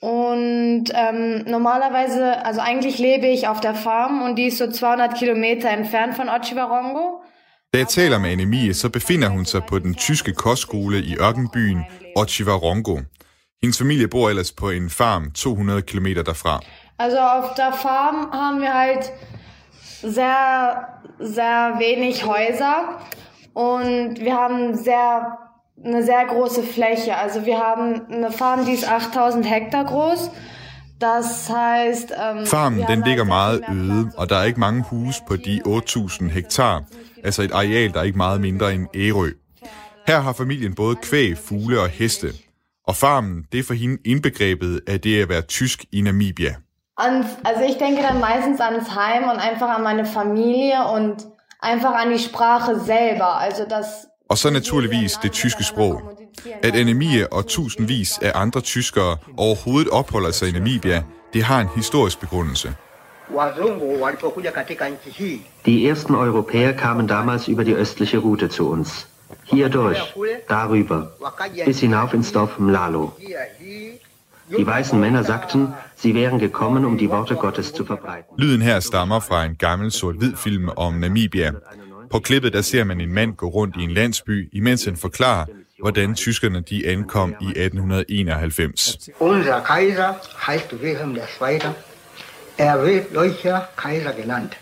Und ähm, normalerweise, also eigentlich lebe ich auf der Farm und die ist so 200 Kilometer entfernt von Otjiwarongo. Da jeg taler med Anemie, så befinder hun sig på den tyske kostskole i ørkenbyen Otjiwarongo. Hendes familie bor ellers på en farm 200 km derfra. Also auf der Farm haben wir halt sehr, sehr wenig Häuser und wir haben sehr, eine sehr große Fläche. Also wir haben eine Farm, die ist 8000 Hektar groß. Das heißt... Ähm, Farmen den ligger meget øde, og der er ikke mange huse på de 8.000 hektar, altså et areal, der er ikke meget mindre end Ærø. Her har familien både kvæg, fugle og heste. Og farmen, det er for hende indbegrebet af det at være tysk i Namibia. Ans, also ich denke dann meistens ans Heim und einfach an meine Familie und einfach an die Sprache selber. Also das Og så naturligvis det tyske sprog. At Anemie og tusindvis af andre tyskere overhovedet opholder sig i Namibia, det har en historisk begrundelse. Die ersten Europäer kamen damals über die östliche Route zu uns. Hier durch, darüber, bis hinauf ins Dorf Mlalo. Die weißen Männer sagten, sie wären gekommen, um die Worte Gottes zu verbreiten. Lyden her stammer fra en gammel sort-hvid film om Namibia. På klippet der ser man en mand gå rundt i en landsby, imens han forklarer, hvordan tyskerne de ankom i 1891. Unser Kaiser heißt Wilhelm II. Er wird deutscher Kaiser genannt.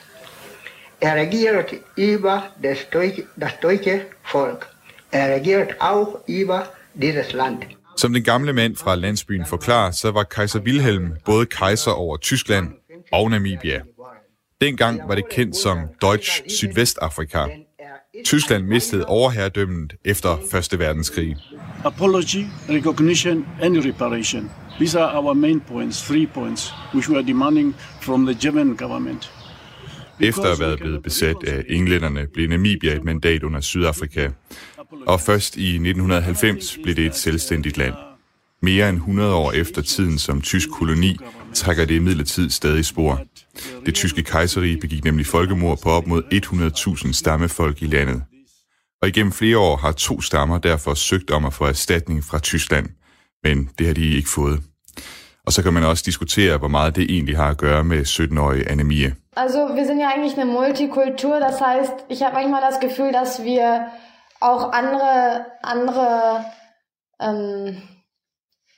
Er regiert über das deutsche, das deutsche Volk. Er regiert auch über dieses Land. Som den gamle mand fra landsbyen forklarer, så var kejser Wilhelm både kejser over Tyskland og Namibia. Dengang var det kendt som Deutsch Sydvestafrika. Tyskland mistede overherredømmet efter 1. verdenskrig. Apology, recognition, and reparation. These are our main points, three points, which we are demanding from the German government. Efter at have været blevet besat af englænderne, blev Namibia et mandat under Sydafrika. Og først i 1990 blev det et selvstændigt land. Mere end 100 år efter tiden som tysk koloni, trækker det imidlertid stadig spor. Det tyske kejserige begik nemlig folkemord på op mod 100.000 stammefolk i landet. Og igennem flere år har to stammer derfor søgt om at få erstatning fra Tyskland, men det har de ikke fået. Og så kan man også diskutere, hvor meget det egentlig har at gøre med 17-årige Annemie. Also wir sind ja eigentlich eine Multikultur, das heißt, ich habe manchmal das Gefühl, dass wir auch andere, andere ähm,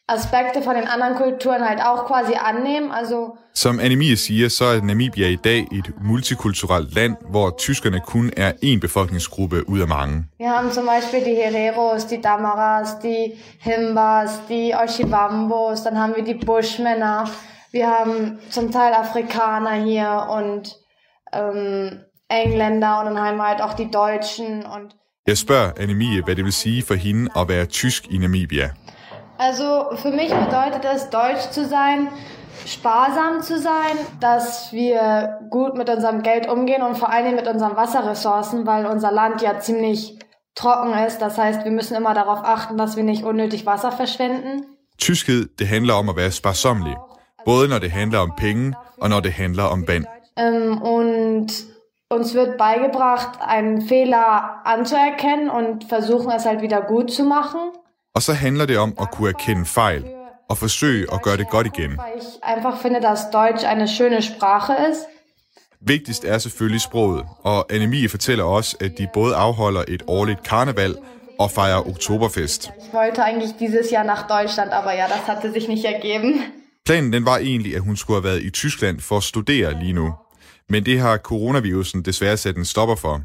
Aspekte von den anderen Kulturen halt auch quasi annehmen. Also Som Anemie siger, så er Namibia i dag et multikulturelt land, hvor tyskerne kun er én befolkningsgruppe ud af mange. wir haben zum Beispiel die Hereros, die Damaras, die Himbas, die Oshibambos, dann haben wir die Bushmänner, wir haben zum Teil Afrikaner hier und ähm, Engländer und dann haben wir halt auch die Deutschen und Jeg spørger Anemie, hvad det vil sige for hende at være tysk i Namibia. Also für mich bedeutet es, deutsch zu sein, sparsam zu sein, dass wir gut mit unserem Geld umgehen und vor allem mit unseren Wasserressourcen, weil unser Land ja ziemlich trocken ist. Das heißt, wir müssen immer darauf achten, dass wir nicht unnötig Wasser verschwenden. Tyskhed, det handler om at være sparsommelig. Både når det handler om penge, og når det handler om vand. Ähm, und uns wird beigebracht, einen Fehler anzuerkennen und versuchen es halt wieder gut zu machen. Og så handler det om at kunne erkende fejl, og forsøge at gøre det godt igen. Weil ich einfach finde, dass Deutsch eine schöne Sprache ist. Vigtigst er selvfølgelig sproget, og Anemie fortæller også, at de både afholder et årligt karneval og fejrer Oktoberfest. Ich wollte eigentlich dieses Jahr nach Deutschland, aber ja, das hatte sich nicht ergeben. Planen den var egentlig, at hun skulle have været i Tyskland for at studere lige nu. Men det har coronavirusen desværre sat en stopper for.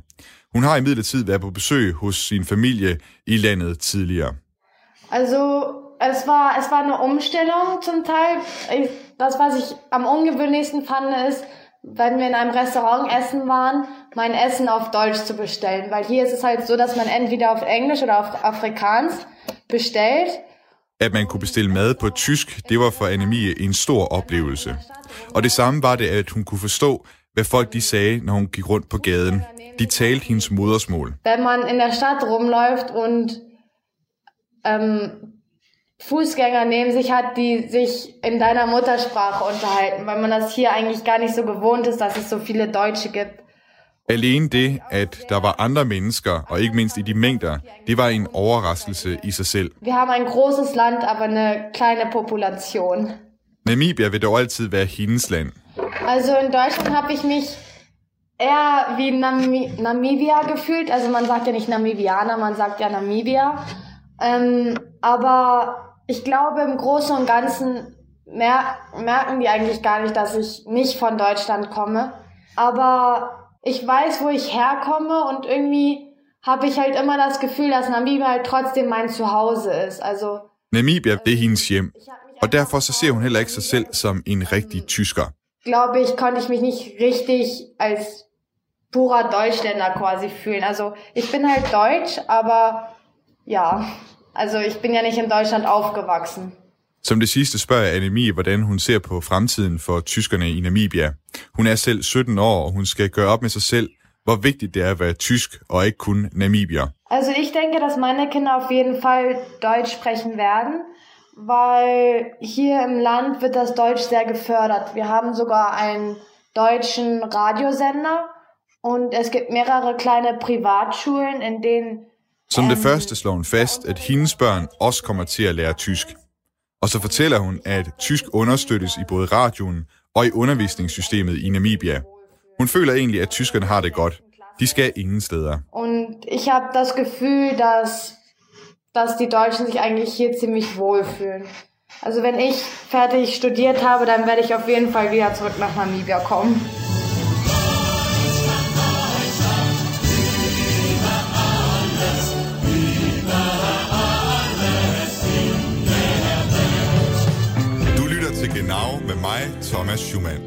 Hun har imidlertid været på besøg hos sin familie i landet tidligere. Also es war, es war eine Umstellung zum Teil. Ich, das, was ich am ungewöhnlichsten fand, ist, wenn wir in einem Restaurant essen waren, mein Essen auf Deutsch zu bestellen. Weil hier ist es halt so, dass man entweder auf Englisch oder auf Afrikaans bestellt. At man kunne bestille mad på tysk, det var for Annemie en stor oplevelse. Og det samme var det, at hun kunne forstå, hvad folk de sagde, når hun gik rundt på gaden. De talte hendes modersmål. Wenn man in der Stadt rumläuft und ähm, Fußgänger neben sich hat, die sich in deiner Muttersprache unterhalten, weil man das hier eigentlich gar nicht so gewohnt ist, dass es so viele Deutsche gibt. Alene det, at der var andre mennesker, og ikke mindst i de mængder, det var en overraskelse i sig selv. Wir haben ein großes Land, aber eine kleine Population. Namibia vil dog altid være hendes land. Also in Deutschland habe ich mich eher wie Nami Namibia gefühlt. Also man sagt ja nicht Namibianer, man sagt ja Namibia. Ähm, aber ich glaube, im Großen und Ganzen mer merken die eigentlich gar nicht, dass ich nicht von Deutschland komme. Aber ich weiß, wo ich herkomme und irgendwie habe ich halt immer das Gefühl, dass Namibia halt trotzdem mein Zuhause ist. Also Namibia, det er hendes hjem. Og derfor så ser hun heller ikke sig selv som en rigtig tysker. Glaube ich, konnte ich mich nicht richtig als purer Deutschländer quasi fühlen. Also ich bin halt deutsch, aber ja, also ich bin ja nicht in Deutschland aufgewachsen. Som det sidste spørger Annemie, hvordan hun ser på fremtiden for tyskerne i Namibia. Hun er selv 17 år, og hun skal gøre op med sig selv, hvor vigtigt det er at være tysk, og ikke kun Namibier. Also ich denke, dass meine Kinder auf jeden Fall Deutsch sprechen werden, weil hier im Land wird das Deutsch sehr gefördert. Wir haben sogar einen deutschen Radiosender und es gibt mehrere kleine Privatschulen, in denen Som det første slår hun fast, at hendes børn også kommer til at lære tysk. Og så fortæller hun, at tysk understøttes i både radioen og i undervisningssystemet i Namibia. Hun føler egentlig, at tyskerne har det godt. De skal ingen steder. Und ich habe das Gefühl, dass, dass die Deutschen sich eigentlich hier ziemlich wohlfühlen. Also wenn ich fertig studiert habe, dann werde ich auf jeden Fall wieder zurück nach Namibia kommen. Du lytter til Genau med mig, Thomas Schumann.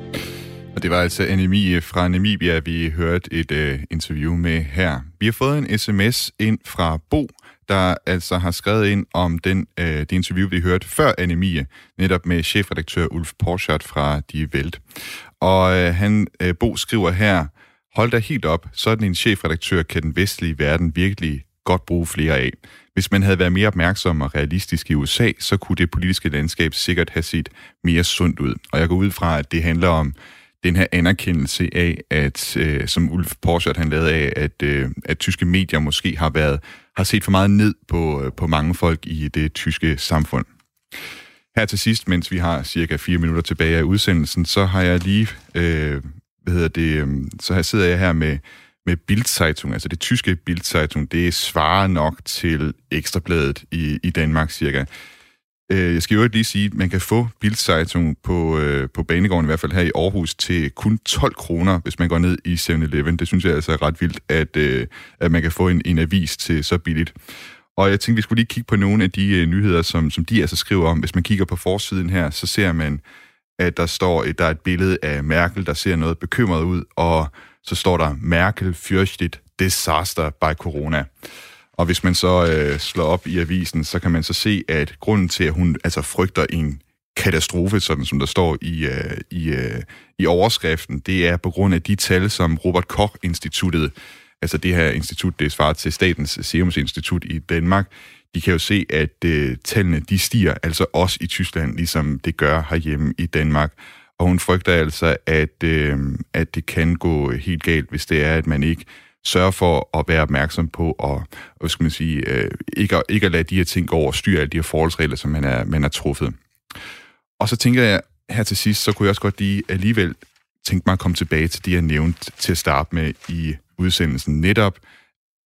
Og det var altså Annemie fra Namibia, vi hørte et uh, interview med her. Vi har fået en sms ind fra Bo, der altså har skrevet ind om den, øh, det interview, vi hørte før Anemie, netop med chefredaktør Ulf Porschert fra Die Welt. Og øh, han, øh, Bo skriver her, hold da helt op, sådan en chefredaktør kan den vestlige verden virkelig godt bruge flere af. Hvis man havde været mere opmærksom og realistisk i USA, så kunne det politiske landskab sikkert have set mere sundt ud. Og jeg går ud fra, at det handler om den her anerkendelse af, at øh, som Ulf Porschert han lavede af, at, øh, at tyske medier måske har været har set for meget ned på, øh, på mange folk i det tyske samfund. Her til sidst, mens vi har cirka fire minutter tilbage af udsendelsen, så har jeg lige, øh, hvad hedder det, øh, så her sidder jeg her med, med Bildzeitung, altså det tyske Bildzeitung, det svarer nok til Ekstrabladet i, i Danmark cirka. Øh, jeg skal jo ikke lige sige, at man kan få Bildzeitung på, øh, på Banegården, i hvert fald her i Aarhus, til kun 12 kroner, hvis man går ned i 7-Eleven. Det synes jeg altså er ret vildt, at, øh, at man kan få en, en avis til så billigt. Og jeg tænkte, vi skulle lige kigge på nogle af de øh, nyheder, som, som de altså skriver om. Hvis man kigger på forsiden her, så ser man, at der står et, der er et billede af Merkel, der ser noget bekymret ud, og så står der, Merkel fürchtet disaster by corona. Og hvis man så øh, slår op i avisen, så kan man så se, at grunden til, at hun altså frygter en katastrofe, sådan som der står i, øh, i, øh, i overskriften, det er på grund af de tal, som Robert Koch-instituttet, altså det her institut, det svarer til Statens Serum Institut i Danmark, de kan jo se, at øh, tallene de stiger altså også i Tyskland, ligesom det gør herhjemme i Danmark. Og hun frygter altså, at, øh, at det kan gå helt galt, hvis det er, at man ikke sørge for at være opmærksom på og hvad skal man sige, øh, ikke, at, ikke at lade de her ting gå over og styre alle de her forholdsregler, som man er, man er truffet. Og så tænker jeg her til sidst, så kunne jeg også godt lige alligevel tænke mig at komme tilbage til det, jeg nævnte til at starte med i udsendelsen. Netop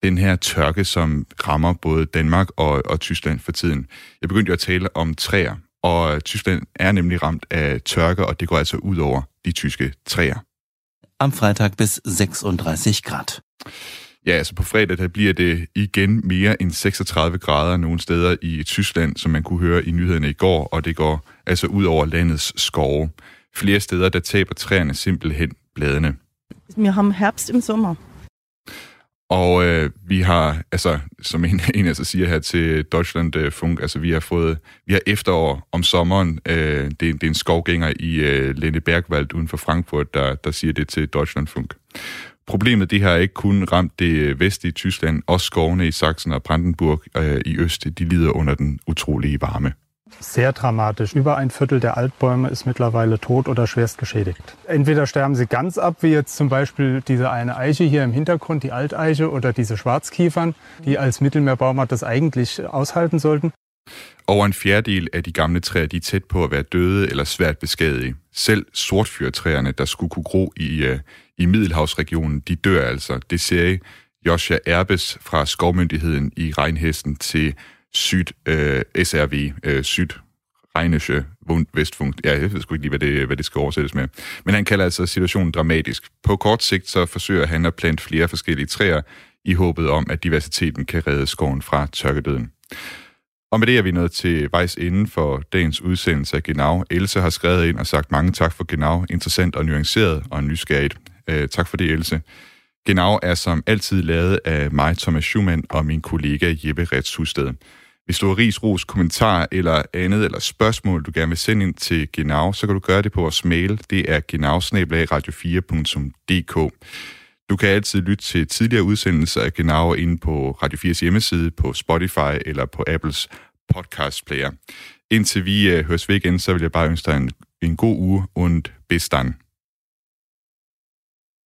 den her tørke, som rammer både Danmark og, og Tyskland for tiden. Jeg begyndte jo at tale om træer, og Tyskland er nemlig ramt af tørke, og det går altså ud over de tyske træer. Am Freitag bis 36 Grad. Ja, altså på fredag der bliver det igen mere end 36 grader nogle steder i Tyskland, som man kunne høre i nyhederne i går, og det går altså ud over landets skove. Flere steder, der taber træerne simpelthen bladene. Wir haben Herbst im Sommer. Og øh, vi har, altså, som en, en altså siger her til Deutschland øh, Funk, altså vi har fået, vi har efterår om sommeren, øh, det, det er en skovgænger i øh, Lene Bergwald uden for Frankfurt, der, der siger det til Deutschland Funk. Problemet det har ikke kun ramt det vestlige Tyskland, også skovene i Sachsen og Brandenburg øh, i øst, de lider under den utrolige varme. Sehr dramatisch. Über ein Viertel der Altbäume ist mittlerweile tot oder schwerst geschädigt. Entweder sterben sie ganz ab, wie jetzt zum Beispiel diese eine Eiche hier im Hintergrund, die Alteiche oder diese Schwarzkiefern, die als Mittelmeerbaumart das eigentlich aushalten sollten. Over en fjerdedel af de gamle træer de er tæt på at være døde eller svært beskadige. Selv sortfyrtræerne, der skulle kunne gro i, uh, i Middelhavsregionen, de dør altså. Det ser Joshua Erbes fra Skovmyndigheden i Regnhesten til Syd øh, SRV, øh, Syd Rheinische Vestfunk. Ja, jeg ved sgu ikke lige, hvad det, hvad det skal oversættes med. Men han kalder altså situationen dramatisk. På kort sigt så forsøger han at plante flere forskellige træer i håbet om, at diversiteten kan redde skoven fra tørkedøden. Og med det er vi nået til vejs inden for dagens udsendelse af Genau. Else har skrevet ind og sagt mange tak for Genau. Interessant og nuanceret og nysgerrigt. Øh, tak for det, Else. Genau er som altid lavet af mig, Thomas Schumann, og min kollega Jeppe Rets Husted. Hvis du har ris, ros, kommentar eller andet eller spørgsmål, du gerne vil sende ind til Genau, så kan du gøre det på vores mail. Det er genau radio4.dk. Du kan altid lytte til tidligere udsendelser af Genau inde på Radio 4's hjemmeside, på Spotify eller på Apples podcast player. Indtil vi øh, høres ved igen, så vil jeg bare ønske dig en, en god uge und bis dann.